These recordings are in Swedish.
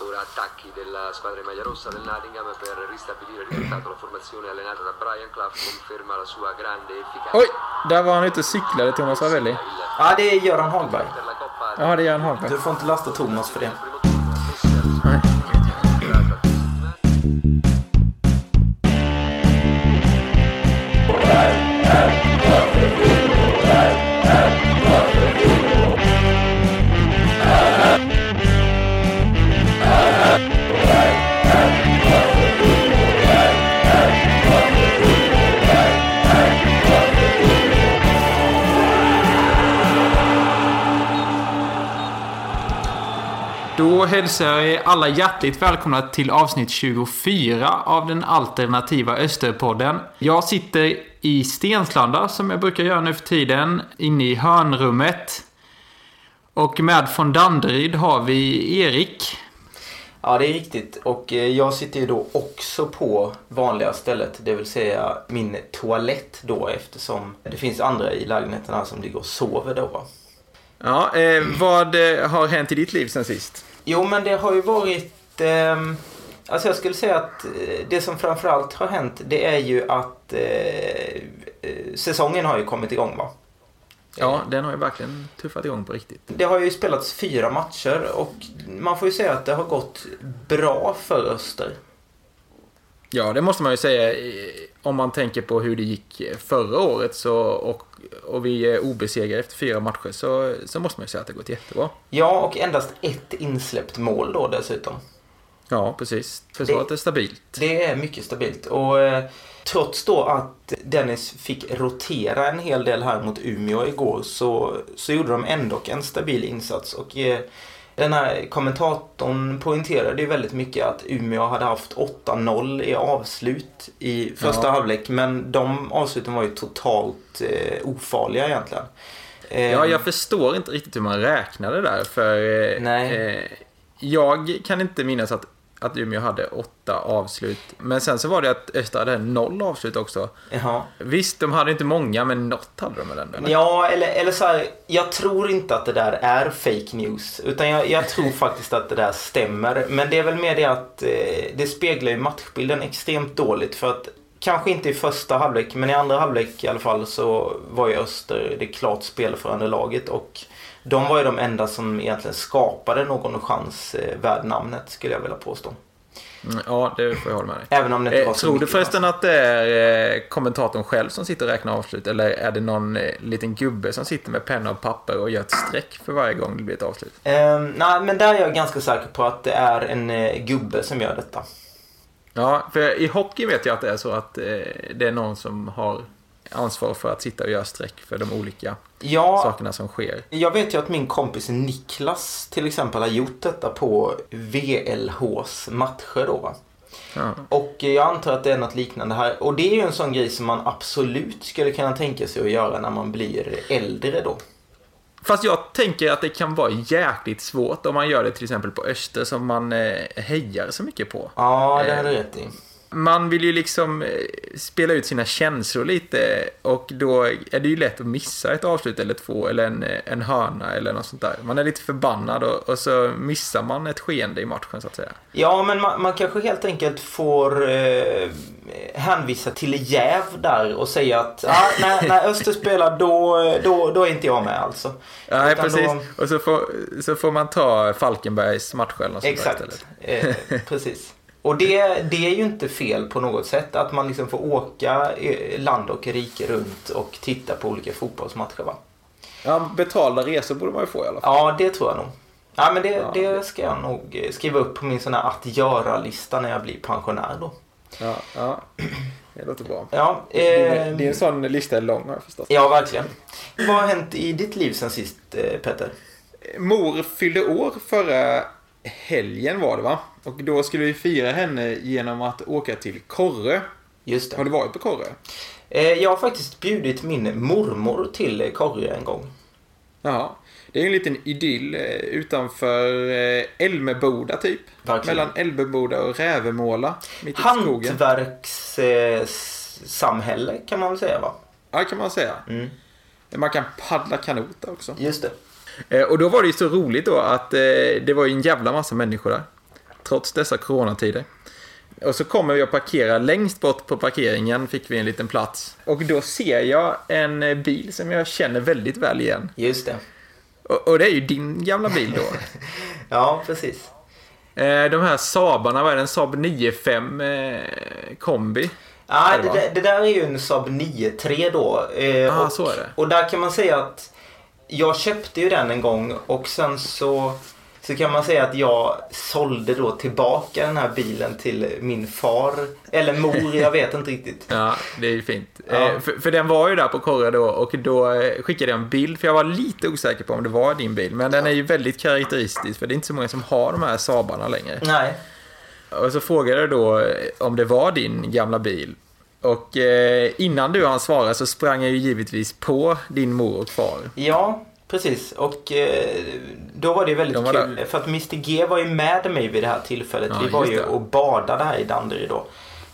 Ora attacchi della squadra in maglia rossa del Nottingham per ristabilire il risultato. La formazione allenata da Brian Clough conferma la sua grande efficacia. Oj! Där var han ute och cyklade, Thomas Ravelli. Ja, det är Göran Coppa Ja, det är Göran Hagberg. Du får inte lasta Thomas för det. Då hälsar jag er alla hjärtligt välkomna till avsnitt 24 av den alternativa Österpodden. Jag sitter i Stenslanda som jag brukar göra nu för tiden, inne i hörnrummet. Och med från Danderyd har vi Erik. Ja, det är riktigt. Och eh, jag sitter ju då också på vanliga stället, det vill säga min toalett då eftersom det finns andra i lägenheten som ligger och sover då. Ja, eh, vad eh, har hänt i ditt liv sen sist? Jo, men det har ju varit... ehm, alltså jag skulle säga att eh, det som framförallt har hänt det är ju att eh, eh, säsongen har ju kommit igång va. Ja, den har ju verkligen tuffat igång på riktigt. Det har ju spelats fyra matcher och man får ju säga att det har gått bra för Öster. Ja, det måste man ju säga. Om man tänker på hur det gick förra året så, och, och vi är obesegrade efter fyra matcher så, så måste man ju säga att det har gått jättebra. Ja, och endast ett insläppt mål då dessutom. Ja, precis. Försvaret är stabilt. Det är mycket stabilt. Och eh, trots då att Dennis fick rotera en hel del här mot Umeå igår så, så gjorde de ändå en stabil insats. Och eh, den här kommentatorn poängterade ju väldigt mycket att Umeå hade haft 8-0 i avslut i första Ja. halvlek. Men de avsluten var ju totalt eh, ofarliga egentligen. Eh, Ja, jag förstår inte riktigt hur man räknade där. För eh, eh, jag kan inte minnas att, att Umeå hade åtta avslut. Men sen så var det att Öster hade noll avslut också. Jaha. Visst, de hade inte många, men något hade de väl ändå? eller? Ja, eller, eller så här, jag tror inte att det där är fake news. Utan jag, jag tror faktiskt att det där stämmer. Men det är väl mer det att eh, det speglar ju matchbilden extremt dåligt. För att kanske inte i första halvlek, men i andra halvlek i alla fall så var ju Öster det klart spelförande laget. Och de var ju de enda som egentligen skapade någon chans eh, värd namnet skulle jag vilja påstå. Mm, Ja, det får jag hålla med dig. Även om det inte Eh, var så tror du förresten att det är eh, kommentatorn själv som sitter och räknar avslut? Eller är det någon eh, liten gubbe som sitter med penna och papper och gör ett streck för varje gång det blir ett avslut? Ehm, nej, men där är jag ganska säker på att det är en eh, gubbe som gör detta. Ja, för i hockey vet jag att det är så att eh, det är någon som har ansvar för att sitta och göra streck för de olika Ja, sakerna som sker. Jag vet ju att min kompis Niklas till exempel har gjort detta på VLHs matcher då. Ja. Och jag antar att det är något liknande här. Och det är ju en sån grej som man absolut skulle kunna tänka sig att göra när man blir äldre då. Fast jag tänker att det kan vara jäkligt svårt om man gör det till exempel på Öster som man eh, hejar så mycket på. Ja, det Eh. har du rätt i. Man vill ju liksom eh, spela ut sina känslor lite och då är det ju lätt att missa ett avslut eller två eller en, eh, en hörna eller något sånt där. Man är lite förbannad och, och så missar man ett skeende i matchen så att säga. Ja, men man, man kanske helt enkelt får eh, hänvisa till jäv där och säga att ah, när, när Öster spelar då, då, då är inte jag med alltså. Nej, Utan precis. då- Och så får, så får man ta Falkenbergs match eller något sånt där Exakt, istället. eh, precis. Och det, det är ju inte fel på något sätt att man liksom får åka eh, land och rike runt och titta på olika fotbollsmatcher va? Ja, betalda resor borde man ju få i alla fall. Ja, det tror jag nog. Ja, men det, Ja, det ska jag nog eh, skriva upp på min sån här att göra-lista när jag blir pensionär då. Ja, ja. Det låter bra. Ja, Din, eh, din sån lista är lång har jag förstått. ja verkligen. Vad har hänt i ditt liv sen sist, eh, Petter? Mor fyllde år förra helgen var det va? Och då skulle vi fira henne genom att åka till Korre. Just Har det. du varit på Korre? Eh, jag har faktiskt bjudit min mormor till eh, Korre en gång. Ja. Det är en liten idyll eh, utanför eh, Älmeboda typ. Verkligen. Mellan Älmeboda och Rävemåla. Mitt. Hantverkssamhälle kan man väl säga va? Ja, kan man säga. Mm. Man kan paddla kanot också. Just det. Eh, Och då var det ju så roligt då att eh, det var ju en jävla massa människor där. trots dessa coronatider. Och så kommer vi att parkera längst bort på parkeringen, fick vi en liten plats. Och då ser jag en eh, bil som jag känner väldigt väl igen. Just det. Och, och det är ju din gamla bil då. Ja, precis. De här Saabarna, vad är det? En Saab 95 eh, kombi? Ja, det det, där, det där är ju en Saab 9-3 då. Ah, och, så är det. och där kan man säga att jag köpte ju den en gång och sen så, så kan man säga att jag sålde då tillbaka den här bilen till min far. Eller mor, jag vet inte riktigt. Ja, det är ju fint. Ja. Eh, för, för den var ju där på Korre då och då eh, skickade jag en bild för jag var lite osäker på om det var din bil. Men den är ju väldigt karaktäristisk för det är inte så många som har de här Saabarna längre. Nej. Och så frågade jag då om det var din gamla bil. Och eh, innan du hann svara så sprang jag ju givetvis på din mor och far. Ja, precis. Och eh, då var det ju väldigt var kul. För att Mr G var ju med mig vid det här tillfället. Ja, vi var ju och badade här i Danderyd då.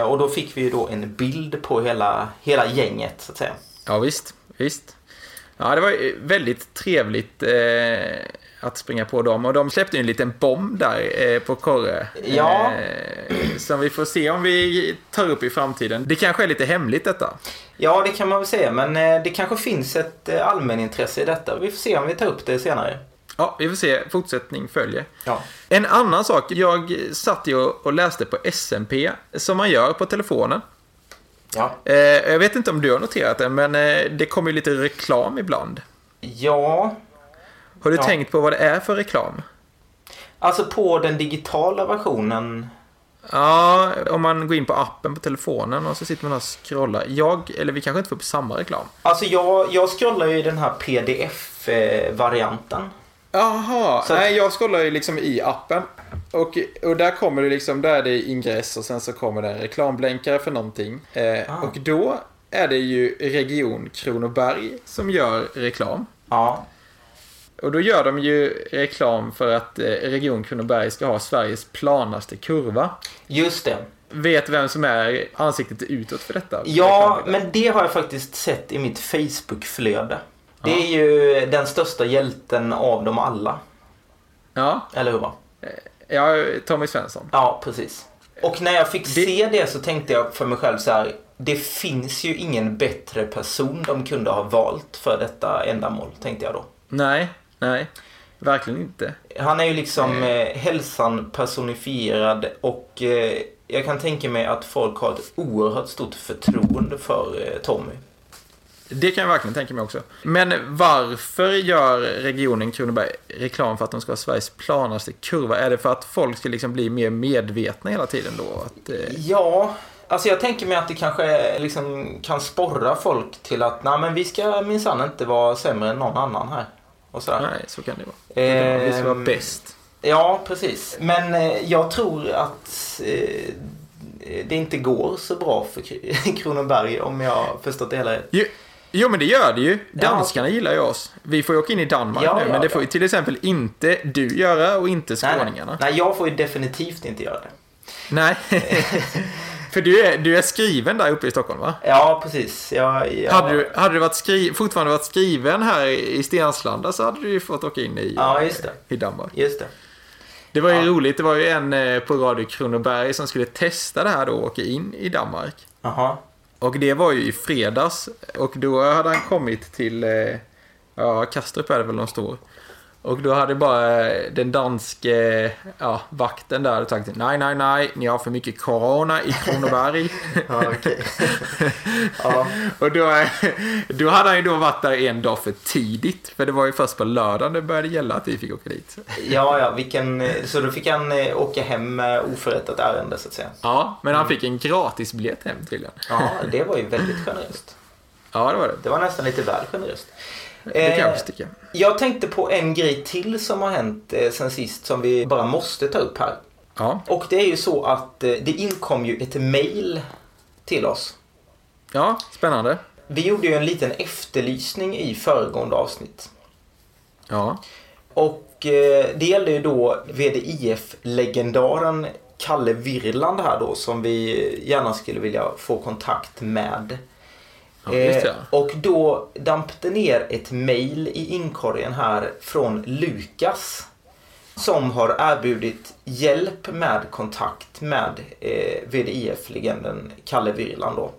Och då fick vi ju då en bild på hela, hela gänget så att säga. Ja, visst. visst. Ja, det var väldigt trevligt eh, att springa på dem. Och de släppte ju en liten bomb där eh, på Korre. Ja. Eh, som vi får se om vi tar upp i framtiden. Det kanske är lite hemligt detta. Ja, det kan man väl säga. Men eh, det kanske finns ett eh, allmänintresse i detta. Vi får se om vi tar upp det senare. Ja, vi får se. Fortsättning följer. Ja. En annan sak. Jag satt ju och läste på SMP, som man gör på telefonen. Ja. Eh, jag vet inte om du har noterat det, men eh, det kommer ju lite reklam ibland. Ja, Har du Ja. tänkt på vad det är för reklam? alltså på den digitala versionen. Ja, om man går in på appen på telefonen och så sitter man och scrollar. Jag, eller vi kanske inte får upp samma reklam. Alltså jag, jag scrollar ju i den här pdf-varianten. Jaha, Så- nej jag scrollar ju liksom i appen. Och, och där kommer det liksom, där är det ingress och sen så kommer det en reklamblänkare för någonting. Eh, Ah. Och då är det ju Region Kronoberg som gör reklam. Ja. Och då gör de ju reklam för att eh, Region Kronoberg ska ha Sveriges planaste kurva. Just det. Vet vem som är ansiktet utåt för detta? Ja, men det har jag faktiskt sett i mitt Facebook-flöde. Det är ju den största hjälten av dem alla. Ja, Eller hur va? ja Tommy Svensson. Ja, precis. Och när jag fick Det- se det så tänkte jag för mig själv så här. Det finns ju ingen bättre person de kunde ha valt för detta ändamål, tänkte jag då. Nej, nej. Verkligen inte. Han är ju liksom eh, hälsan personifierad och eh, jag kan tänka mig att folk har ett oerhört stort förtroende för eh, Tommy. Det kan jag verkligen tänka mig också. Men varför gör regionen Kronoberg reklam för att de ska ha Sveriges planaste kurva? Är det för att folk ska liksom bli mer medvetna hela tiden då? Att, eh, Ja, alltså jag tänker mig att det kanske liksom kan sporra folk till att nej men vi ska minsann inte vara sämre än någon annan här. Och sådär. nej, så kan det vara. Eh, vi ska vara bäst. Ja, precis. Men eh, jag tror att eh, det inte går så bra för Kr- Kronoberg om jag förstått det hela rätt. Jo, jo, men det gör det ju. Danskarna gillar ju oss. Vi får ju åka in i Danmark Ja, nu, ja, men det ja. får ju till exempel inte du göra och inte Nej, nej. skåningarna. nej, jag får ju definitivt inte göra det. Nej. För du är, du är skriven där uppe i Stockholm, va? Ja, precis. Jag, jag... Hade du, hade du varit skri, fortfarande varit skriven här i Stenslanda så hade du ju fått åka in i, Ja, just det. i Danmark. Just det. Det var ju Ja. roligt. Det var ju en eh, på Radio Kronoberg som skulle testa det här då och åka in i Danmark. Jaha. Och det var ju i fredags. Och då hade han kommit till, eh, ja, Kastrup är det väl de står. Och då hade bara den danske ja, vakten där sagt nej, nej, nej, ni har för mycket corona i Kronoberg. Ja, okej. ja. och då, då hade han ju då varit där en dag för tidigt. För det var ju först på lördagen det började gälla att vi fick åka dit. ja, ja, vilken... Så då fick han eh, åka hem med oförrättat ärende, så att säga. Ja, men han fick en gratisbiljett hem tydligen. Ja, det var ju väldigt generöst. Ja, det var det. Det var nästan lite väl generöst. Det kan jag Eh, tycka. Jag tänkte på en grej till som har hänt eh, sen sist som vi bara måste ta upp här. Ja, Och det är ju så att eh, det inkom ju ett mail till oss. ja spännande. Vi gjorde ju en liten efterlysning i föregående avsnitt. Ja, Och det gällde ju då VDIF-legendaren Kalle Virland här då som vi gärna skulle vilja få kontakt med. Ja Eh, och då damp det ner ett mail i inkorgen här från Lukas. som har erbjudit hjälp med kontakt med eh, VDIF-legenden Kalle Virland då.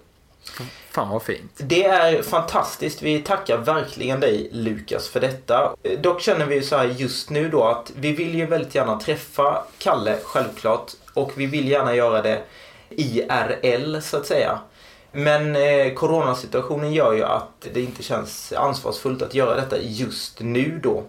Fan vad fint. Det är fantastiskt. Vi tackar verkligen dig Lukas för detta. Eh, Dock känner vi så här just nu då att vi vill ju väldigt gärna träffa Kalle, självklart. Och vi vill gärna göra det IRL så att säga. Men eh, coronasituationen gör ju att det inte känns ansvarsfullt att göra detta just nu då.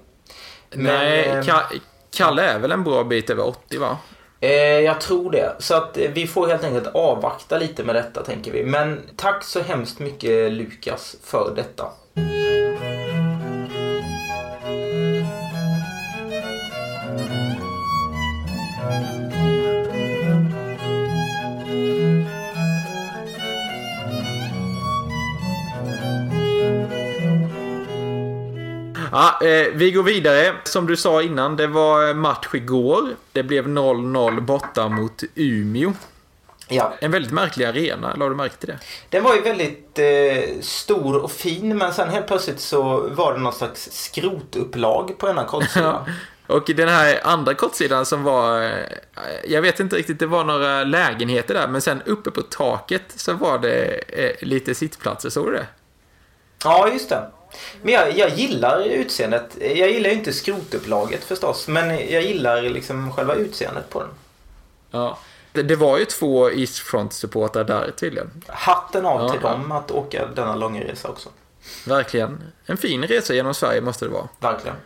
Men, Nej, eh, Ka- Kalle är väl en bra bit över 80 va? Eh, jag tror det. Så att eh, vi får helt enkelt avvakta lite med detta tänker vi. Men tack så hemskt mycket Lukas för detta. Ja, eh, vi går vidare. Som du sa innan, det var match igår. Det blev 0-0 borta mot Umeå. Ja. En väldigt märklig arena, la du märke till det? Den var ju väldigt eh, stor och fin men sen helt plötsligt så var det någon slags skrotupplag på ena kortsidan. Och den här andra kortsidan som var, eh, jag vet inte riktigt, det var några lägenheter där, men sen uppe på taket så var det eh, lite sittplatser, såg du det? ja, just det. Men jag, jag gillar utseendet. Jag gillar ju inte skrotupplaget förstås men jag gillar liksom själva utseendet på den. Ja. Det, det var ju två Eastfront-supportrar där tydligen. Hatten av Ja, till ja. dem att åka denna långa resa också. Verkligen. En fin resa genom Sverige måste det vara. Verkligen.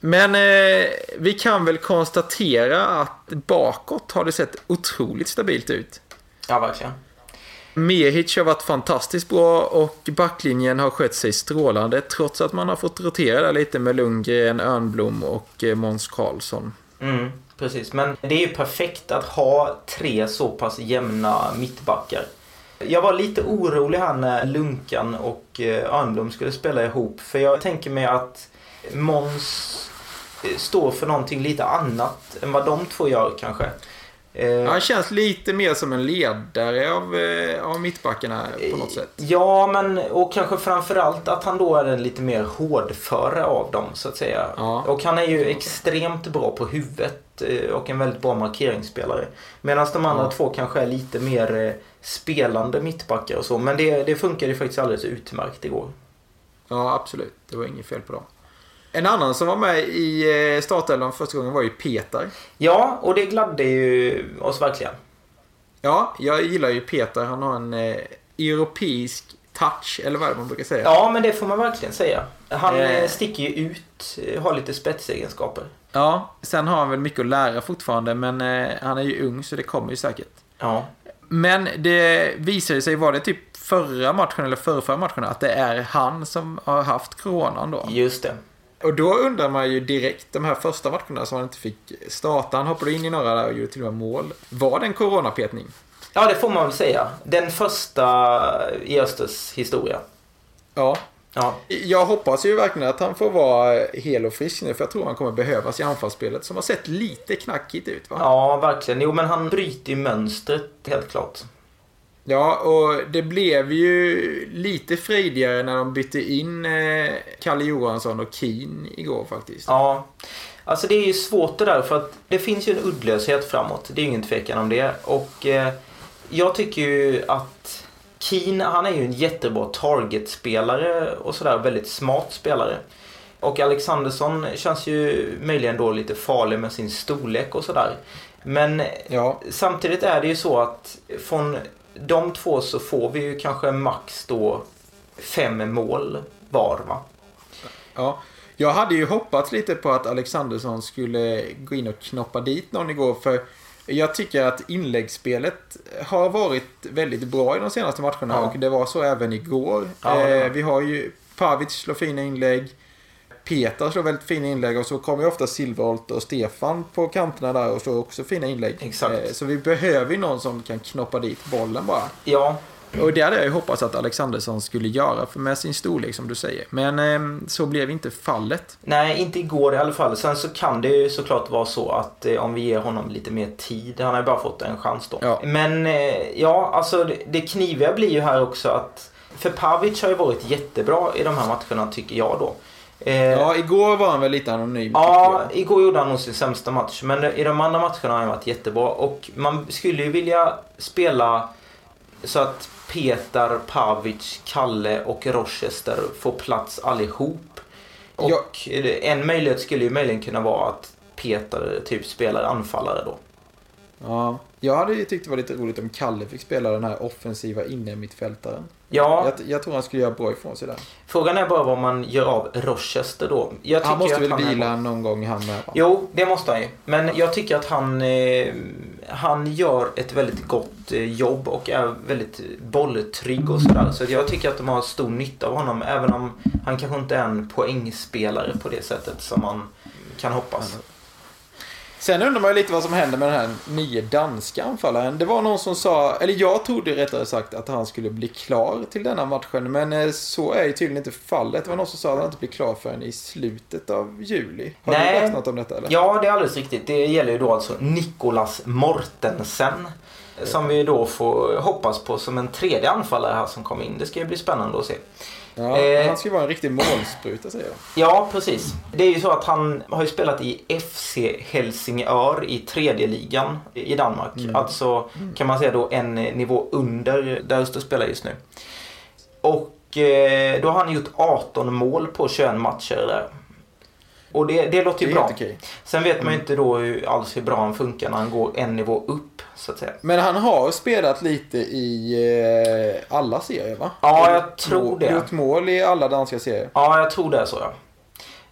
Men eh, vi kan väl konstatera att bakåt har det sett otroligt stabilt ut. Ja, verkligen. Mehic har varit fantastiskt bra och backlinjen har skött sig strålande trots att man har fått rotera där lite med Lundgren, Örnblom och eh, Måns Karlsson. Mm, precis, men det är ju perfekt att ha tre så pass jämna mittbackar. Jag var lite orolig här när Lunkan och eh, Örnblom skulle spela ihop. För jag tänker mig att Måns eh, står för någonting lite annat än vad de två gör kanske. Eh, Han känns lite mer som en ledare av, eh, av mittbackarna på något sätt. Ja, men och kanske framförallt att han då är den lite mer hårdföre av dem så att säga. Ja. Och han är ju extremt bra på huvudet eh, och en väldigt bra markeringsspelare. Medan de andra Ja. två kanske är lite mer eh, spelande mittbackar och så. Men det, det funkar ju faktiskt alldeles utmärkt igår. Ja, absolut. Det var inget fel på dem. En annan som var med i eh, startelvan första gången var ju Peter. Ja, och det gladde ju oss verkligen. Ja, jag gillar ju Peter. Han har en eh, europeisk touch, eller vad man brukar säga? Ja, men det får man verkligen säga. Han Eh. eh, sticker ju ut, eh, har lite spetsegenskaper. Ja, sen har han väl mycket att lära fortfarande, men eh, han är ju ung så det kommer ju säkert. Ja. Men det visade sig, var det typ förra matchen eller förra matchen, att det är han som har haft coronan då? Just det. Och då undrar man ju direkt, de här första matcherna som han inte fick starta, han hoppade in i några där och gjorde till och med mål. Var det en coronapetning? Ja, det får man väl säga. Den första i Östers historia. Ja. Ja, Jag hoppas ju verkligen att han får vara hel och frisk nu, för jag tror han kommer behövas i anfallsspelet som har sett lite knackigt ut va? ja verkligen. Jo, men han bryter ju mönstret helt klart. Ja, och det blev ju lite frejdigare när de bytte in eh, Kalle Johansson och Keen igår faktiskt. Ja, alltså det är ju svårt det där för att det finns ju en uddlöshet framåt. Det är ju ingen tvekan om det. Och eh, jag tycker ju att Keen, han är ju en jättebra targetspelare och sådär. Väldigt smart spelare. Och Alexandersson känns ju möjligen då lite farlig med sin storlek och sådär. Men Ja, samtidigt är det ju så att från de två så får vi ju kanske max då fem mål var va? ja. Jag hade ju hoppats lite på att Alexandersson skulle gå in och knoppa dit någon igår, för jag tycker att inläggsspelet har varit väldigt bra i de senaste matcherna Ja. och det var så även igår. Ja, var eh, vi har ju Pavic slår fina inlägg. Peter slår väldigt fina inlägg och så kommer ju ofta Silverholt och Stefan på kanterna där och slår också fina inlägg. Exakt. Eh, Så vi behöver ju någon som kan knoppa dit bollen bara. Ja, Och det hade jag ju hoppats att Alexandersson skulle göra för med sin storlek som du säger. Men eh, så blev inte fallet. nej inte igår i alla fall. Sen så kan det ju såklart vara så att eh, om vi ger honom lite mer tid, han har ju bara fått en chans då. Ja. Men eh, ja, alltså det, det kniviga blir ju här också att för Pavic har ju varit jättebra i de här matcherna tycker jag då. Eh, Ja, igår var han väl lite anonym. Ja, igår gjorde han nog sin sämsta match. Men i de andra matcherna har han varit jättebra. Och man skulle ju vilja spela så att Petar, Pavic, Kalle och Rochester får plats allihop. Och Ja. en möjlighet skulle ju möjligen kunna vara att Peter typ spelar anfallare då. Ja. Jag hade ju tyckt det var lite roligt om Kalle fick spela den här offensiva innermittfältaren. Ja, Jag, jag tror han skulle göra bra ifrån sig där. frågan är bara vad man gör av Rochester då. Han måste väl är vila någon gång han med va? Jo, det måste han ju. Men jag tycker att han, eh, han gör ett väldigt gott eh, jobb och är väldigt bolltrygg och sådär. Så jag tycker att de har stor nytta av honom. Även om han kanske inte är en poängspelare på det sättet som man kan hoppas. Sen undrar man ju lite vad som händer med den här nya danska anfallaren. Det var någon som sa, eller jag trodde rättare sagt att han skulle bli klar till denna matchen. Men eh, så är ju tydligen inte fallet. Det var någon som sa att han inte blir klar förrän i slutet av juli. Har Nej. du läst något om detta eller? Ja, det är alldeles riktigt. Det gäller ju då alltså Nicolas Mortensen. Som vi då får hoppas på som en tredje anfallare här som kommer in. Det ska ju bli spännande att se. Ja, Eh. han ska ju vara en riktig målspruta säger jag. Ja, precis. Det är ju så att han har ju spelat i FC Helsingör i tredje ligan i Danmark. Alltså kan man säga då en nivå under där Öster spelar just nu. Och eh, då har han gjort 18 mål på 21 matcher där. Och det, det låter Det ju är bra. okej. Sen vet man ju inte då hur, alls hur bra han funkar när han går en nivå upp, så att säga. Men han har spelat lite i eh, alla serier va? Ja, jag tror mål- det. Gjort mål i alla danska serier. Ja, jag tror det är så ja.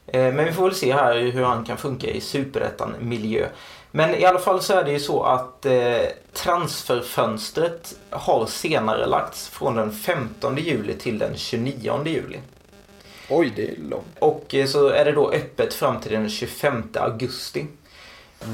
Eh, Men vi får väl se här hur han kan funka i superettan-miljö. Men i alla fall så är det ju så att eh, transferfönstret har senare lagts från den 15 juli till den 29 juli. Oj, det är långt. Och eh, så är det då öppet fram till den 25 augusti.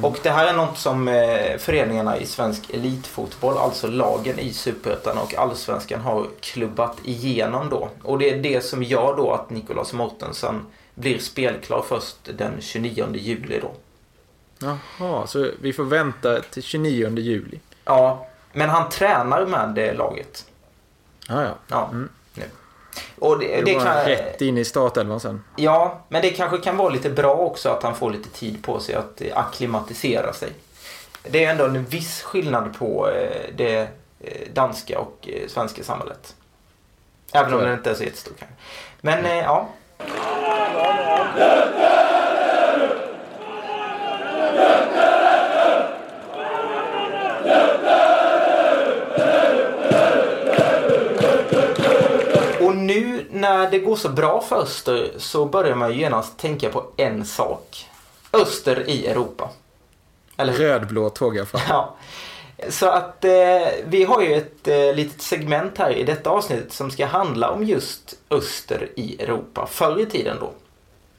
Och det här är något som eh, föreningarna i svensk elitfotboll, alltså lagen i Superettan och Allsvenskan har klubbat igenom då. Och det är det som gör då att Nicolas Mortensen blir spelklar först den 29 juli då. Jaha, så vi får vänta till 29 juli. Ja, men han tränar med eh, laget. Ja, ja. Ja, Mm. nu. Och det, Det, kan, rätt in i startelvan sen. Ja, men det kanske kan vara lite bra också att han får lite tid på sig att eh, akklimatisera sig. Det är ändå en viss skillnad på eh, det eh, danska och svenska samhället. Även om den det. inte är så jättestor kanske. Men eh, ja. När det går så bra för Öster så börjar man ju genast tänka på en sak. Öster i Europa. Eller? Rödblå tågafall. Ja. Så att eh, vi har ju ett eh, litet segment här i detta avsnitt som ska handla om just Öster i Europa. Förr i tiden då.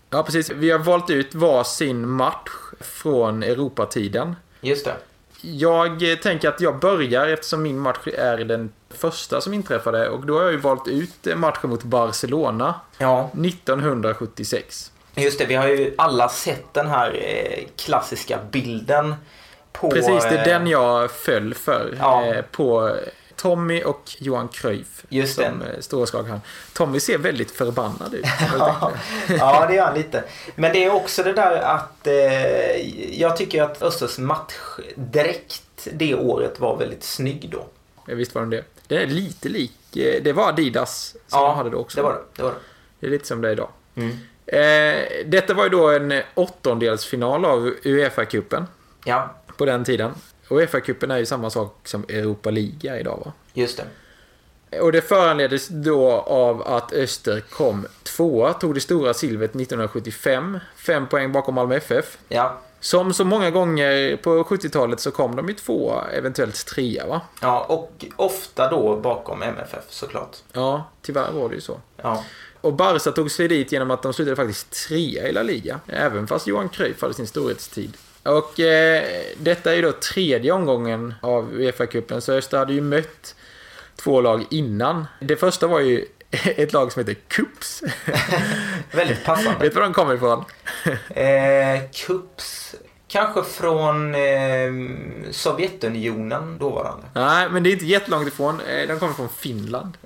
Ja, precis. Vi har valt ut varsin match från Europatiden. Just det. Jag tänker att jag börjar eftersom min match är den första som inträffade och då har jag ju valt ut matchen mot Barcelona Ja, 1976. just det. Vi har ju alla sett den här eh, klassiska bilden på... Precis, det är eh, den jag föll för. Ja. Eh, på Tommy och Johan Cruyff. Just som det. står och skakar hand. Tommy ser väldigt förbannad ut. Ja, det gör han lite. Men det är också det där att eh, jag tycker att Östers matchdräkt det året var väldigt snygg då. Ja, Visst var den det. Det är lite lik. eh, Det var Adidas som Ja, hade det också. Det var det. det, var det. Det är lite som det är idag. Mm. Eh, detta var ju då en åttondelsfinal av Uefa-cupen Ja, på den tiden. Uefa-cupen är ju samma sak som Europa är idag va? just det. Och det föranleddes då av att Öster kom tvåa, tog det stora silvret 1975. Fem poäng bakom Malmö FF. Ja, Som så många gånger på 70-talet så kom de ju tvåa, eventuellt trea va? ja och ofta då bakom MFF såklart. Ja, tyvärr var det ju så. Ja, Och Barca tog sig dit genom att de slutade faktiskt trea i La Liga. Även fast Johan Cruyff hade sin storhetstid. Och eh, detta är ju då tredje omgången av Uefa-cupen, så Öster hade ju mött två lag innan. Det första var ju ett lag som heter Kups. väldigt passande. Vet du var de kommer ifrån? eh, Kups. Kanske från eh, Sovjetunionen dåvarande. Nej, men det är inte jättelångt ifrån. Eh, De kommer från Finland.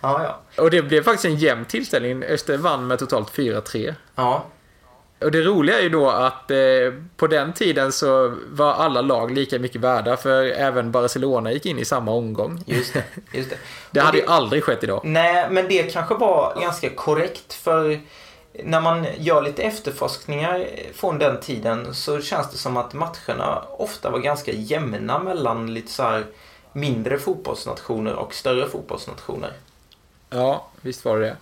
Ja, ja. Och det blev faktiskt en jämn tillställning. Öster vann med totalt 4-3. Ja, Och det roliga är ju då att eh, på den tiden så var alla lag lika mycket värda för även Barcelona gick in i samma omgång. just det. Just det. Det hade ju aldrig skett idag. Nej, men det kanske var ganska korrekt för när man gör lite efterforskningar från den tiden så känns det som att matcherna ofta var ganska jämna mellan lite så mindre fotbollsnationer och större fotbollsnationer. Ja, visst var det det.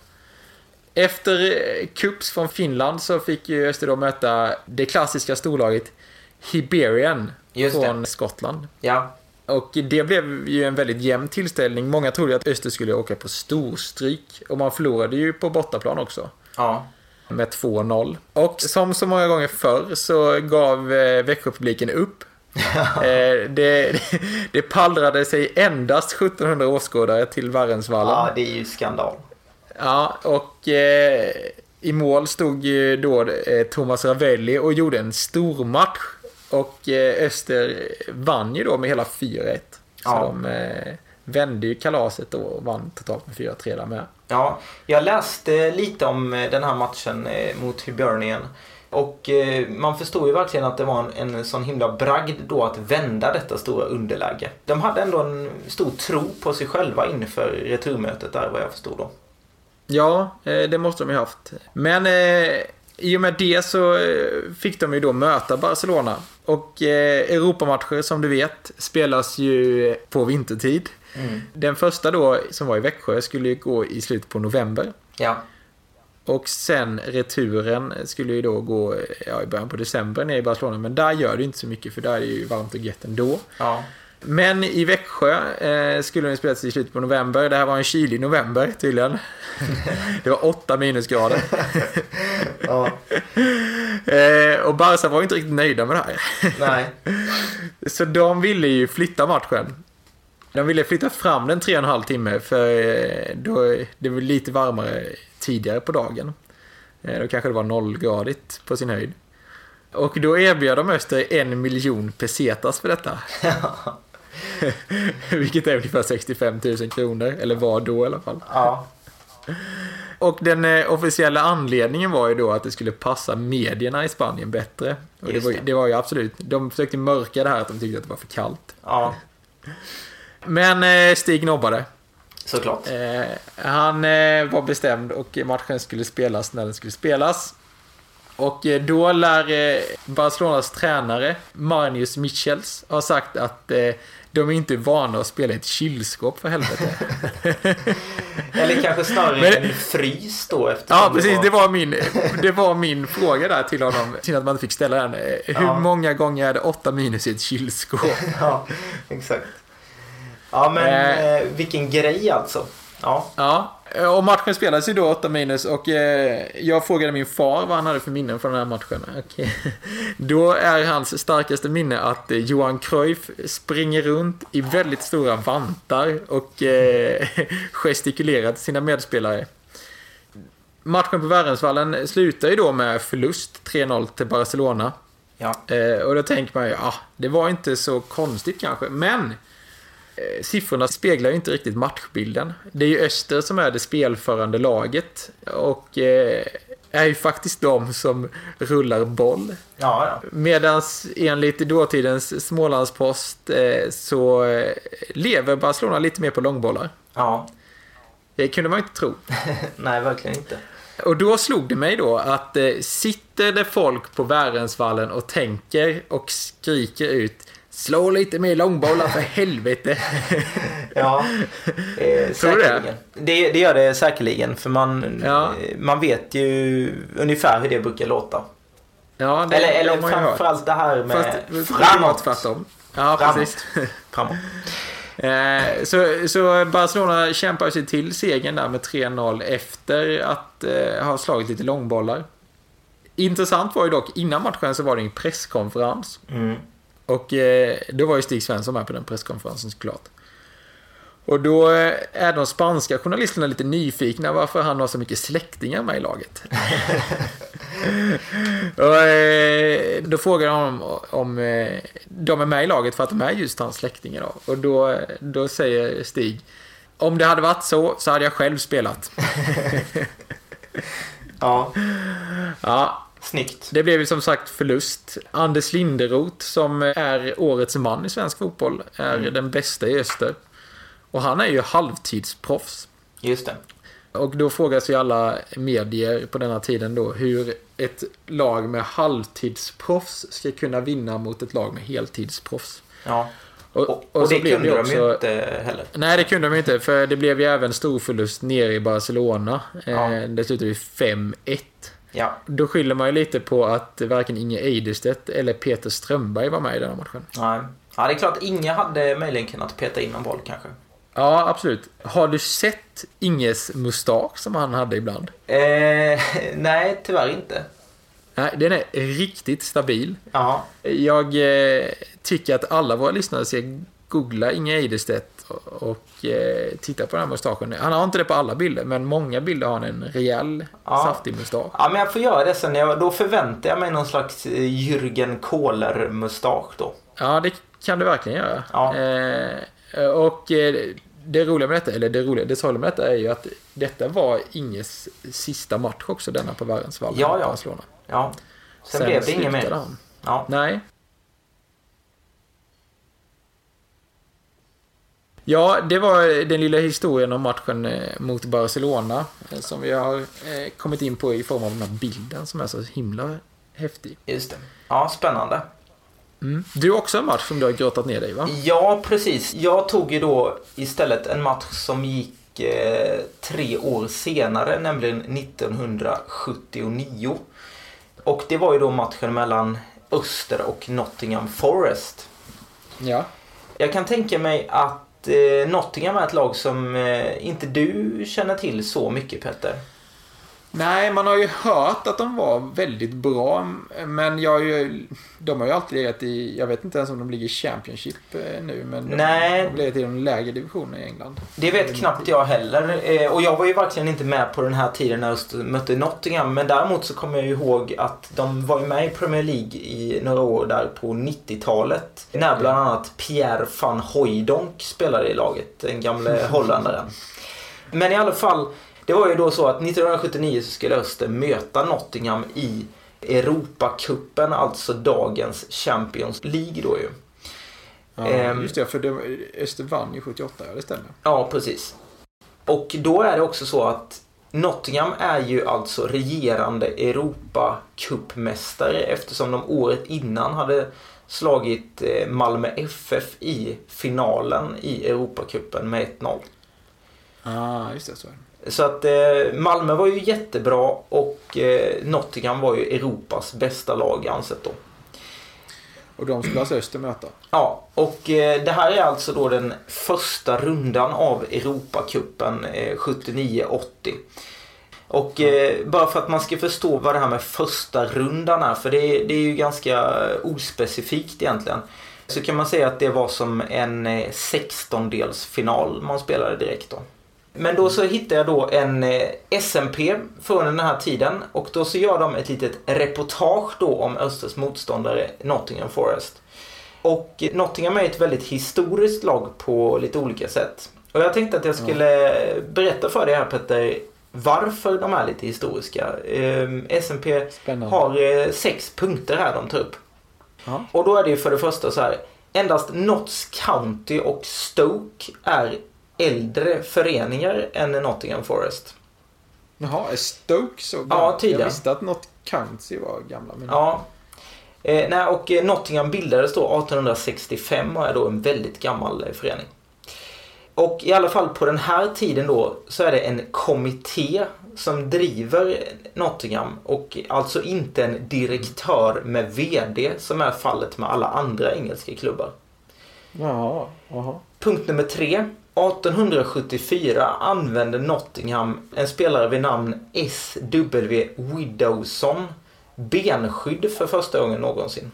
Efter eh, kups från Finland så fick ju Öster då möta det klassiska storlaget Hiberian från Skottland. Ja, Och det blev ju en väldigt jämn tillställning. Många trodde att Öster skulle åka på storstryk. Och man förlorade ju på bortaplan också. ja, Med 2-0. Och som så många gånger förr så gav eh, Växjöpubliken upp. eh, det, det pallrade sig endast 1700 åskådare till Varrensvallen. ja, det är ju skandal. Ja, och eh, i mål stod ju då eh, Thomas Ravelli och gjorde en stor match. Och eh, Öster vann ju då med hela 4-1. Så Ja. de eh, vände ju kalaset och vann totalt med 4-3 där med. Ja, jag läste lite om eh, den här matchen eh, mot Hibernian. Och eh, man förstår ju verkligen att det var en, en sån himla bragd då att vända detta stora underläge. De hade ändå en stor tro på sig själva inför returmötet där vad jag förstod då. Ja, eh, det måste de ju haft. Men eh, i och med det så eh, fick de ju då möta Barcelona. Och eh, Europamatcher som du vet spelas ju på vintertid. Den första då som var i Växjö skulle ju gå i slutet på november. Ja, Och sen returen skulle ju då gå ja, i början på december nere i Barcelona. Men där gör det inte så mycket för där är det ju varmt och gött ändå. ja, Men i Växjö eh, skulle den spelas i slutet på november. Det här var en kylig november tydligen. det var 8 minusgrader. ja, eh, och Barca var inte riktigt nöjda med det här. nej, Så de ville ju flytta matchen. De ville flytta fram den tre och en halv timme för eh, då, det var lite varmare tidigare på dagen. Eh, Då kanske det var nollgradigt på sin höjd. Och då erbjöd de Öster en miljon pesetas för detta. Vilket är ungefär 65 000 kronor, eller var då i alla fall. ja, Och den eh, officiella anledningen var ju då att det skulle passa medierna i Spanien bättre. Och det var, ju- det. var ju absolut, de försökte mörka det här att de tyckte att det var för kallt. ja, Men eh, Stig nobbade. såklart. Eh, han eh, var bestämd och matchen skulle spelas när den skulle spelas. Och eh, då lär eh, Barcelonas tränare Marnius Michels ha sagt att de är inte vana att spela i ett kylskåp för helvete. Eller kanske snarare Men- en frys då Ja, precis. Det var min, det var min fråga där till honom. Synd att man inte fick ställa den. Eh, Hur Ja. många gånger är det åtta minus i ett kylskåp? Ja, exakt. Ja, men Eh. eh, vilken grej alltså. Ja, Ja, och matchen spelades ju då 8 minus och eh, jag frågade min far vad han hade för minnen från den här matchen. Och, eh, då är hans starkaste minne att eh, Johan Cruyff springer runt i väldigt stora vantar och eh, gestikulerar till sina medspelare. Matchen på Värensvallen slutar ju då med förlust 3-0 till Barcelona. ja, Eh, och då tänker man ju, ja, det var inte så konstigt kanske. Men eh, siffrorna speglar ju inte riktigt matchbilden. Det är ju Öster som är det spelförande laget. Och eh, är ju faktiskt de som rullar boll. ja, ja. Medan enligt dåtidens Smålandspost eh, så eh, lever Barcelona lite mer på långbollar. ja. Det kunde man ju inte tro. Nej, verkligen inte. Och då slog det mig då att eh, sitter det folk på Värensvallen och tänker och skriker ut Slå lite mer långbollar för helvete. Ja, eh, Tror du det? Det, det gör det säkerligen, för man, Ja. man vet ju ungefär hur det brukar låta. Ja, det Eller, eller hört. framförallt det här med Fast det framåt. tvärtom. Ja, Framåt. precis. framåt. Eh, så, så Barcelona kämpar sig till segern där med 3-0 efter att eh, ha slagit lite långbollar. Intressant var ju dock, innan matchen så var det en presskonferens. Mm. Och eh, då var ju Stig Svensson med på den presskonferensen såklart. Och då eh, är de spanska journalisterna lite nyfikna varför han har så mycket släktingar med i laget. och, eh, då frågar jag honom om eh, de är med i laget för att de är just hans släktingar. Då. Och då, då säger Stig, om det hade varit så, så hade jag själv spelat. Ja, Ja, snyggt. det blev ju som sagt förlust. Anders Linderoth, som är årets man i svensk fotboll, är den bästa i öster. Och han är ju halvtidsproffs. Just det. Och då frågar sig alla medier på denna tiden då hur ett lag med halvtidsproffs ska kunna vinna mot ett lag med heltidsproffs. Ja. Och, Och, och, så det blev kunde de också- ju inte heller. Nej, det kunde de inte, för det blev ju även stor förlust nere i Barcelona. Ja. Eh, det slutade ju 5-1. Ja. Då skyller man ju lite på att varken Inge Eiderstedt eller Peter Strömberg var med i den här matchen. Nej. Ja, det är klart Inge hade möjligen kunnat peta in en boll kanske. Ja, absolut. Har du sett Inges mustasch som han hade ibland? Eh, nej, tyvärr inte. Nej, den är riktigt stabil. Ja. Jag eh, tycker att alla våra lyssnare ska googla Inge Eiderstedt och, eh, titta på den här mustaschen. Han har inte det på alla bilder, men många bilder har han en rejäl, Ja. saftig mustasch. ja, men jag får göra det sen. Jag, då förväntar jag mig någon slags eh, Jürgen Kohler-mustasch då. Ja, det kan du verkligen göra. Ja. Eh, och eh, det roliga med detta, eller det roliga, det sorgliga med detta är ju att detta var Inges sista match också, denna på Värensvallen. Ja, ja. Barcelona. Ja. Sen, blev det inget mer. han. Ja. Nej. Ja, det var den lilla historien om matchen eh, mot Barcelona eh, som vi har eh, kommit in på i form av den här bilden som är så himla häftig. Just det. Ja, spännande. Mm. Du har också en match som du har grottat ner dig va? Ja, precis. Jag tog ju då istället en match som gick eh, tre år senare, nämligen 1979. Och det var ju då matchen mellan Öster och Nottingham Forest. Ja. Jag kan tänka mig att eh, Eh, Nottingham är ett lag som eh, inte du känner till så mycket Petter. Nej, man har ju hört att de var väldigt bra, men jag ju, de har ju alltid legat i, jag vet inte ens om de ligger i Championship eh, nu, men de, Nej. de har legat i de lägre divisionerna i England. Det vet knappt jag heller. Eh, och jag var ju verkligen inte med på den här tiden när Öster mötte Nottingham. Men däremot så kommer jag ju ihåg att de var ju med i Premier League i några år där på 90-talet. När bland annat Pierre van Hooijdonk spelade i laget. Den gamle holländaren. Men i alla fall, det var ju då så att 1979 så skulle Öster möta Nottingham i Europacupen, alltså dagens Champions League då ju. Ja, Ehm. just det, för det, Öster vann ju 78, ja det stämmer. Ja, precis. Och då är det också så att Nottingham är ju alltså regerande Europacupmästare eftersom de året innan hade slagit eh, Malmö FF i finalen i Europacupen med 1-0. ah, just det, så är det. Så att eh, Malmö var ju jättebra och eh, Nottingham var ju Europas bästa lag ansett då. Och de skulle alltså Öster möta. Ja, och eh, det här är alltså då den första rundan av Europacupen eh, 79-80. Och eh, bara för att man ska förstå vad det här med första rundan är, för det, är- det är ju ganska ospecifikt egentligen. Så kan man säga att det var som en eh, 16-delsfinal man spelade direkt då. Men då så hittade jag då en eh, SMP från den här tiden och då så gör de ett litet reportage då om Östers motståndare Nottingham Forest. Och Nottingham är ett väldigt historiskt lag på lite olika sätt. Och jag tänkte att jag skulle berätta för dig här Petter varför de är lite historiska. Ehm, SMP Spännande. har eh, sex punkter här de tar upp. Ja. Och då är det ju för det första så här. Endast Notts County och Stoke är äldre föreningar än Nottingham Forest. Jaha, är Stoke så Ja, gammal? tydligen. Jag visste att något County var gamla. Men... Ja. Eh, nej, och eh, Nottingham bildades då 1865 och är då en väldigt gammal eh, förening. Och i alla fall på den här tiden då så är det en kommitté som driver Nottingham och alltså inte en direktör med VD som är fallet med alla andra engelska klubbar. Jaha, jaha. Punkt nummer tre. 1874 använde Nottingham en spelare vid namn S.W. Widowson benskydd för första gången någonsin.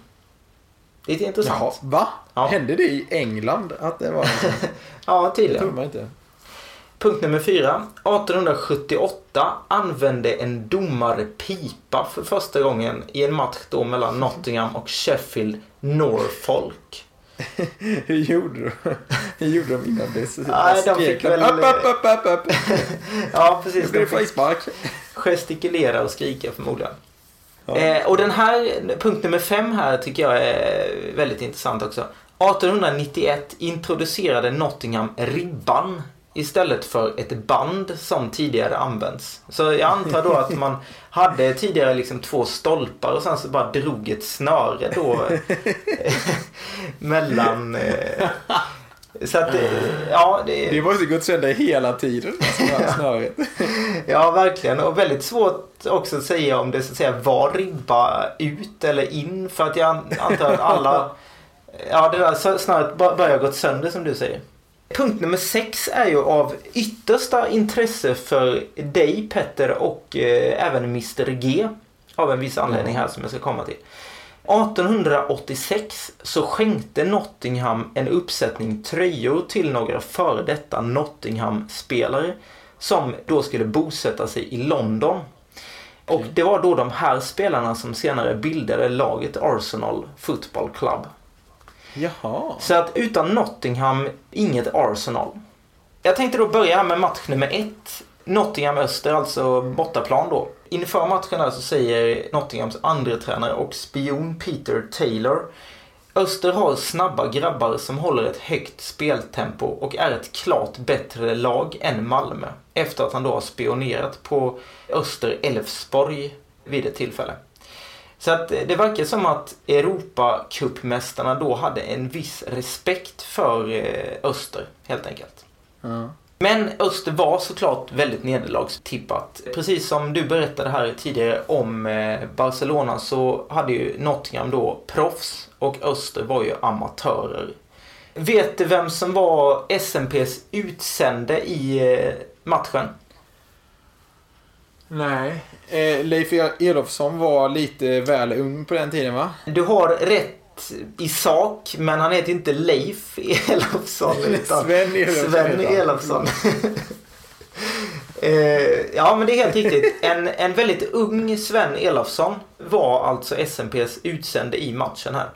Lite intressant. Jaha, va? Ja. Hände det i England att det var? Ja, Det tror tydligen. man inte. Punkt nummer fyra. 1878 använde en domare pipa för första gången i en match då mellan Nottingham och Sheffield Norfolk. Hur gjorde du? Hur gjorde de innan det? Nej, de fick väl- Upp, upp, upp, upp, upp. Ja, precis. Det blir De fick frispark. gestikulera och skrika förmodligen. Ja. Eh, och den här, punkt nummer fem här tycker jag är väldigt intressant också. 1891 introducerade Nottingham ribban istället för ett band som tidigare använts. Så jag antar då att man hade tidigare liksom två stolpar och sen så bara drog ett snöre då mellan... Eh, så att, eh, ja, det, Det måste gått sönder hela tiden, snöret. Ja, verkligen. Och väldigt svårt också att säga om det så att säga var ribba ut eller in. För att jag antar att alla... Ja, det där snarare börjar gått sönder som du säger. Punkt nummer sex är ju av yttersta intresse för dig Petter och eh, även Mr G. Av en viss anledning här som jag ska komma till. 1886 så skänkte Nottingham en uppsättning tröjor till några före detta Nottingham-spelare som då skulle bosätta sig i London. Och det var då de här spelarna som senare bildade laget Arsenal Football Club. Jaha. Så att utan Nottingham, inget Arsenal. Jag tänkte då börja med match nummer ett. Nottingham Öster, alltså bortaplan då. Inför matchen här så säger Nottinghams andra tränare och spion Peter Taylor Öster har snabba grabbar som håller ett högt speltempo och är ett klart bättre lag än Malmö. Efter att han då har spionerat på Öster Elfsborg vid ett tillfälle. Så att det verkar som att Europacupmästarna då hade en viss respekt för eh, Öster, helt enkelt. Ja. Men Öster var såklart väldigt nederlagstippat. Precis som du berättade här tidigare om eh, Barcelona så hade ju Nottingham då proffs och Öster var ju amatörer. Vet du vem som var SMPs utsände i eh, matchen? Nej. Eh, Leif Elofsson var lite väl ung på den tiden va? Du har rätt i sak, men han heter inte Leif Elofsson utan Sven Elofsson Sven. Elofsson. Eh, ja, men det är helt riktigt. En, en väldigt ung Sven Elofsson var alltså SMPs utsände i matchen här.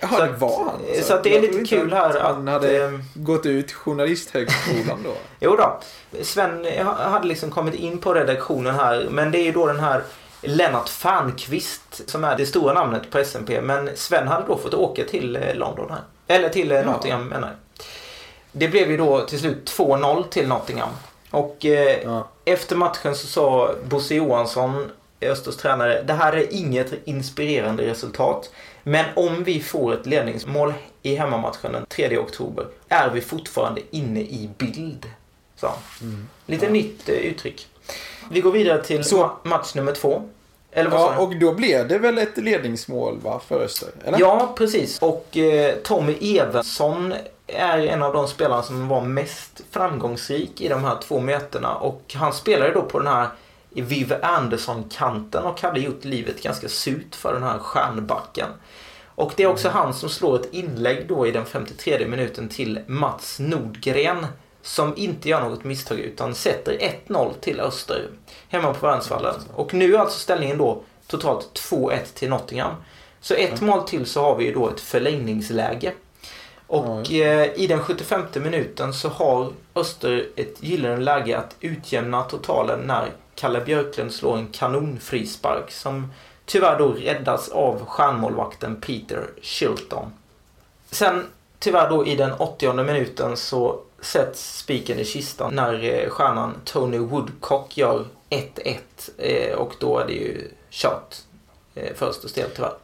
Jaha, det var han. så att det är lite kul här han att, hade eh, gått ut journalisthögskolan då. Jo då, Sven hade liksom kommit in på redaktionen här, men det är ju då den här Lennart Fernqvist som är det stora namnet på SMP. Men Sven hade då fått åka till eh, London här. Eller till eh, Ja. Nottingham menar jag. Det blev ju då till slut 2-0 till Nottingham. Och eh, Ja. efter matchen så sa Bosse Johansson, Östers tränare, det här är inget inspirerande resultat. Men om vi får ett ledningsmål i hemmamatchen den 3 oktober är vi fortfarande inne i bild. sa han. Lite nytt eh, uttryck. Vi går vidare till Så- ma- match nummer två. Eller vad ja, och då blev det väl ett ledningsmål va, för Öster? Eller? Ja, precis. Och eh, Tommy Evensson är en av de spelarna som var mest framgångsrik i de här två mötena. Och han spelade då på den här Viv Andersson-kanten och hade gjort livet ganska surt för den här stjärnbacken. Och det är också han som slår ett inlägg då i den 53 minuten till Mats Nordgren. Som inte gör något misstag utan sätter 1-0 till Öster hemma på Värnsvallen. Och nu är alltså ställningen då totalt 2-1 till Nottingham. Så ett mål till så har vi ju då ett förlängningsläge. Och eh, i den 75 minuten så har Öster ett gyllene läge att utjämna totalen när Kalle Björklund slår en kanonfrispark som tyvärr då räddas av stjärnmålvakten Peter Shilton. Sen tyvärr då i den 80 minuten så sätts spiken i kistan när eh, stjärnan Tony Woodcock gör 1-1 eh, och då är det ju kört eh, först och stelt tyvärr.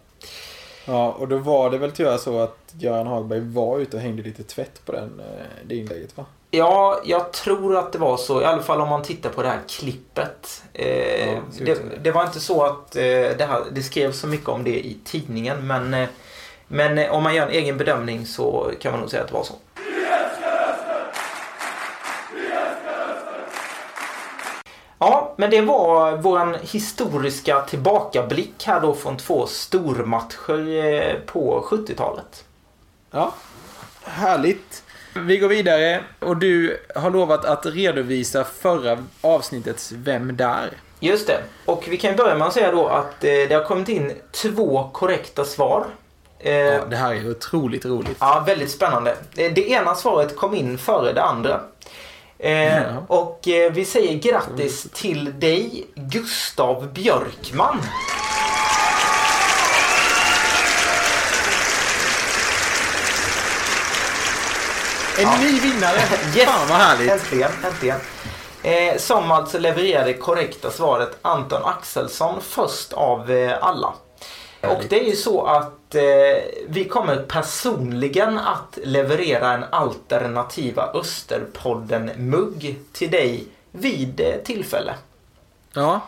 Ja, och då var det väl tyvärr så att Göran Hagberg var ute och hängde lite tvätt på den, det inlägget va? Ja, jag tror att det var så. I alla fall om man tittar på det här klippet. Eh, Ja, det, det. det var inte så att eh, det, här, det skrevs så mycket om det i tidningen. Men, eh, men om man gör en egen bedömning så kan man nog säga att det var så. Ja, men det var våran historiska tillbakablick här då från två stormatcher på 70-talet. Ja, härligt. Vi går vidare och du har lovat att redovisa förra avsnittets Vem där? Just det. Och vi kan börja med att säga då att eh, det har kommit in två korrekta svar. Eh, Ja, det här är otroligt roligt. Ja, väldigt spännande. Eh, Det ena svaret kom in före det andra. Ja. Och vi säger grattis till dig, Gustav Björkman. En ny vinnare! Yes! Fan vad härligt! Äntligen, äntligen. Eh, som alltså levererade korrekta svaret Anton Axelsson först av eh, alla. Och det är ju så att eh, vi kommer personligen att leverera en alternativa Österpodden-mugg till dig vid eh, tillfälle. Ja.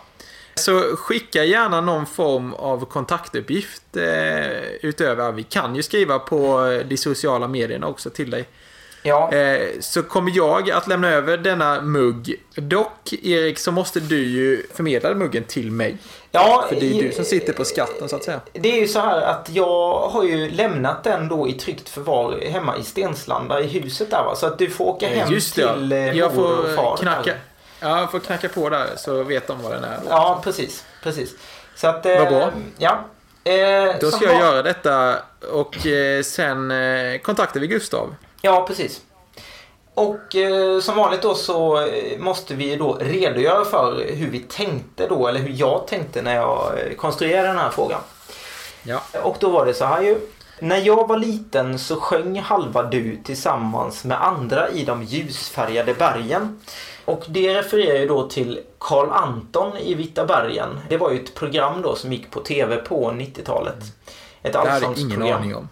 Så skicka gärna någon form av kontaktuppgift eh, utöver. Vi kan ju skriva på eh, de sociala medierna också till dig. Ja, Eh, så kommer jag att lämna över denna mugg. Dock, Erik, så måste du ju förmedla muggen till mig. ja För det är ju du som sitter på skatten så att säga. Det är ju så här att jag har ju lämnat den då i tryggt förvar hemma i Stenslanda i huset där va. Så att du får åka hem Eh, Just det, till eh, jag mor och får far. knacka. Ja, jag får knacka på där så vet de vad den är. Då. Ja, precis. precis. Så att, eh, Vad bra. Ja. Eh, Då ska jag var- göra detta och sen kontaktar vi Gustav. Ja, precis. Och eh, som vanligt då så eh, måste vi då redogöra för hur vi tänkte då, eller hur jag tänkte när jag eh, konstruerade den här frågan. Ja. Och då var det så här ju. När jag var liten så sjöng halva du tillsammans med andra i de ljusfärgade bergen. Och det refererar ju då till Karl Anton i Vita bergen. Det var ju ett program då som gick på TV på 90-talet. Ett Det hade ingen allsångsprogram. aning om.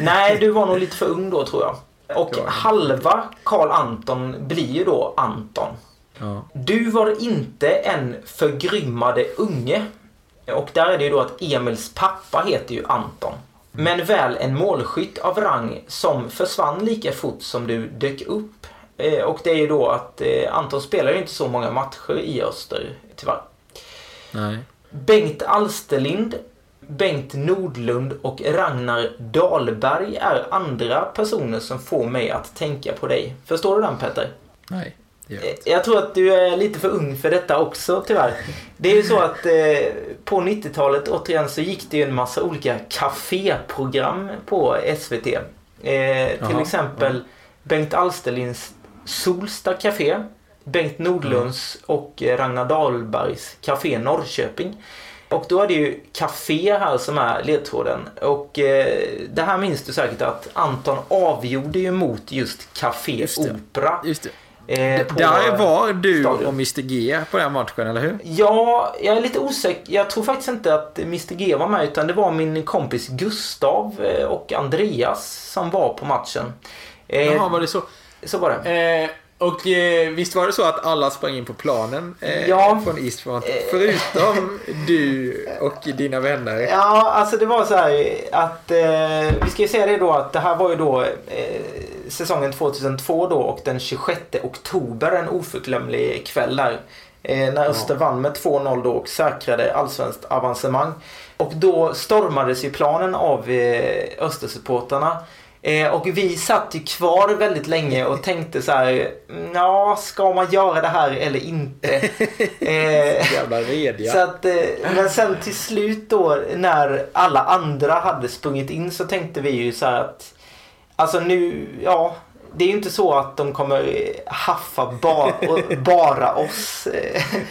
Nej, du var nog lite för ung då tror jag. Och halva Karl Anton blir ju då Anton. Ja. Du var inte en förgrymmade unge. Och där är det ju då att Emils pappa heter ju Anton. Men väl en målskytt av rang som försvann lika fort som du dök upp. Eh, Och det är ju då att eh, Anton spelar ju inte så många matcher i Öster, tyvärr. Nej. Bengt Alsterlind, Bengt Nordlund och Ragnar Dahlberg är andra personer som får mig att tänka på dig. Förstår du den Petter? Nej. Jag tror att du är lite för ung för detta också tyvärr. Det är ju så att eh, på 90-talet återigen så gick det ju en massa olika kaféprogram på SVT. Eh, till Jaha, exempel Bengt Alsterlinds Solsta Café, Bengt Nordlunds och eh, Ragnar Dahlbergs Café Norrköping. Och då är det ju Café här som är ledtråden. Och eh, det här minns du säkert att Anton avgjorde ju mot just Café Just. Opera. Just det. Eh, Där var du stadion. och Mr G på den matchen, eller hur? Ja, jag är lite osäker. Jag tror faktiskt inte att Mr G var med utan det var min kompis Gustav eh, och Andreas som var på matchen. Eh, Jaha, var det så? Så var det. Eh, och eh, visst var det så att alla sprang in på planen eh, Ja. från Eastfront? Eh. Förutom du och dina vänner. Ja, alltså det var så här att eh, vi ska ju säga det då att det här var ju då eh, säsongen 2002 då och den 26 oktober en oförglömlig kväll där. Eh, när Öster vann med 2-0 då och säkrade allsvenskt avancemang. Och då stormades ju planen av eh, Östersupportrarna. Eh, och vi satt ju kvar väldigt länge och tänkte så här, ja, ska man göra det här eller inte? Eh, Jävla rediga. så att, eh, men sen till slut då när alla andra hade sprungit in så tänkte vi ju så här att Alltså nu, ja Det är ju inte så att de kommer haffa ba, bara oss.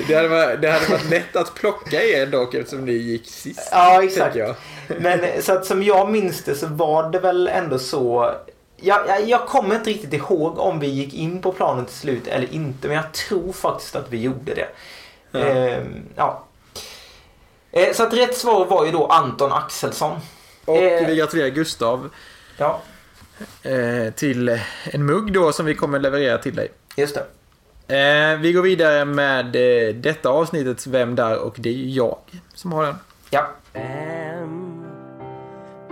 Det hade, varit, det hade varit lätt att plocka er dock eftersom ni gick sist. Ja exakt. jag. Men eh, så att som jag minns det så var det väl ändå så jag, jag, jag kommer inte riktigt ihåg om vi gick in på planen till slut eller inte men jag tror faktiskt att vi gjorde det. Ja. Ehm, ja. Eh, Så att rätt svar var ju då Anton Axelsson. Och Eh. vi gratulerar Gustav Ja, eh, till en mugg då som vi kommer leverera till dig. just det. Eh, vi går vidare med detta avsnittets Vem där? Och det är ju jag som har den. Ja.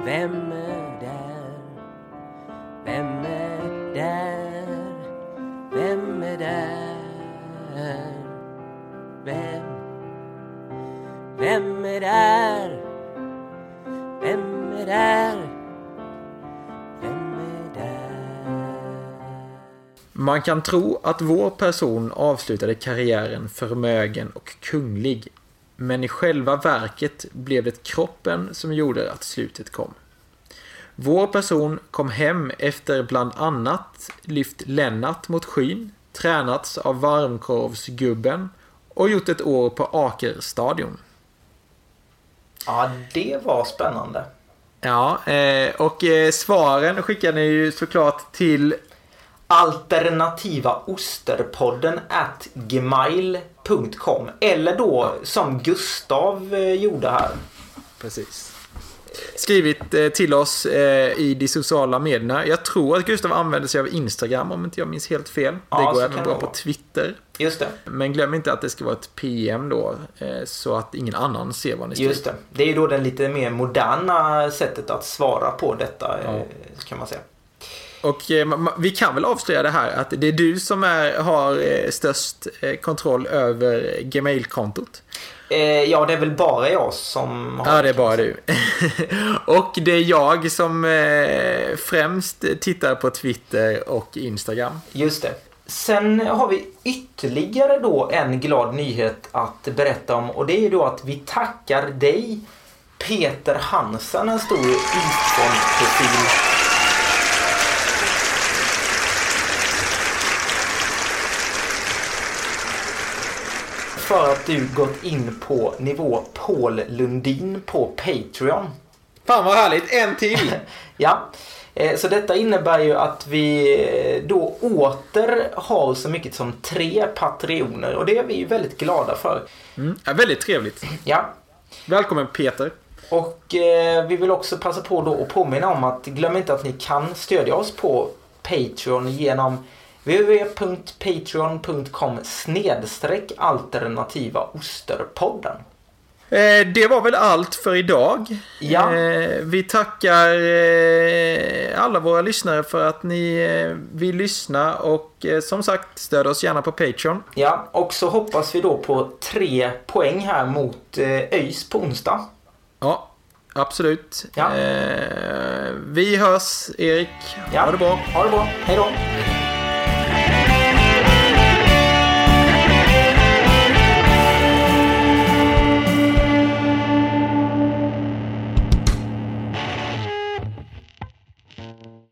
Vem, är där? Vem är där? Vem är där? Vem, vem är där? Vem är där? Vem är där? Man kan tro att vår person avslutade karriären förmögen och kunglig. Men i själva verket blev det kroppen som gjorde att slutet kom. Vår person kom hem efter bland annat lyft Lennart mot skyn, tränats av varmkorvsgubben och gjort ett år på Akerstadion. Ja, det var spännande. Ja, eh, och eh, svaren skickar ni ju såklart till Alternativa osterpodden at gmail.com Eller då som Gustav eh, gjorde här. Precis. Skrivit eh, till oss eh, i de sociala medierna. Jag tror att Gustav använder sig av Instagram om inte jag minns helt fel. Ja, det går även bra på. Twitter. Just det. Men glöm inte att det ska vara ett PM då. Så att ingen annan ser vad ni skriver. Just det. Det är ju då det lite mer moderna sättet att svara på detta Ja. kan man säga. Och eh, vi kan väl avslöja det här att det är du som är, har eh, störst eh, kontroll över Gmail-kontot. Ja, det är väl bara jag som har Ja, det är bara du. och det är jag som främst tittar på Twitter och Instagram. Just det. Sen har vi ytterligare då en glad nyhet att berätta om och det är då att vi tackar dig Peter Hansen, en stor Isfond-profil. För att du gått in på nivå Paul Lundin på Patreon. Fan vad härligt, en till! Ja, eh, så detta innebär ju att vi eh, då åter har så mycket som tre patrioner och det är vi ju väldigt glada för. Mm. Ja, väldigt trevligt. Ja, Välkommen Peter. och eh, vi vill också passa på då att påminna om att glöm inte att ni kan stödja oss på Patreon genom www.patreon.com snedstreck alternativa osterpodden. Eh, det var väl allt för idag. Ja. Eh, vi tackar eh, alla våra lyssnare för att ni vill lyssna och som sagt stöd oss gärna på Patreon. Ja, och så hoppas vi då på tre poäng här mot ÖIS på onsdag. Ja, absolut. Ja. Vi hörs Erik. Ja. Ha det bra. Ha det bra. Hej då.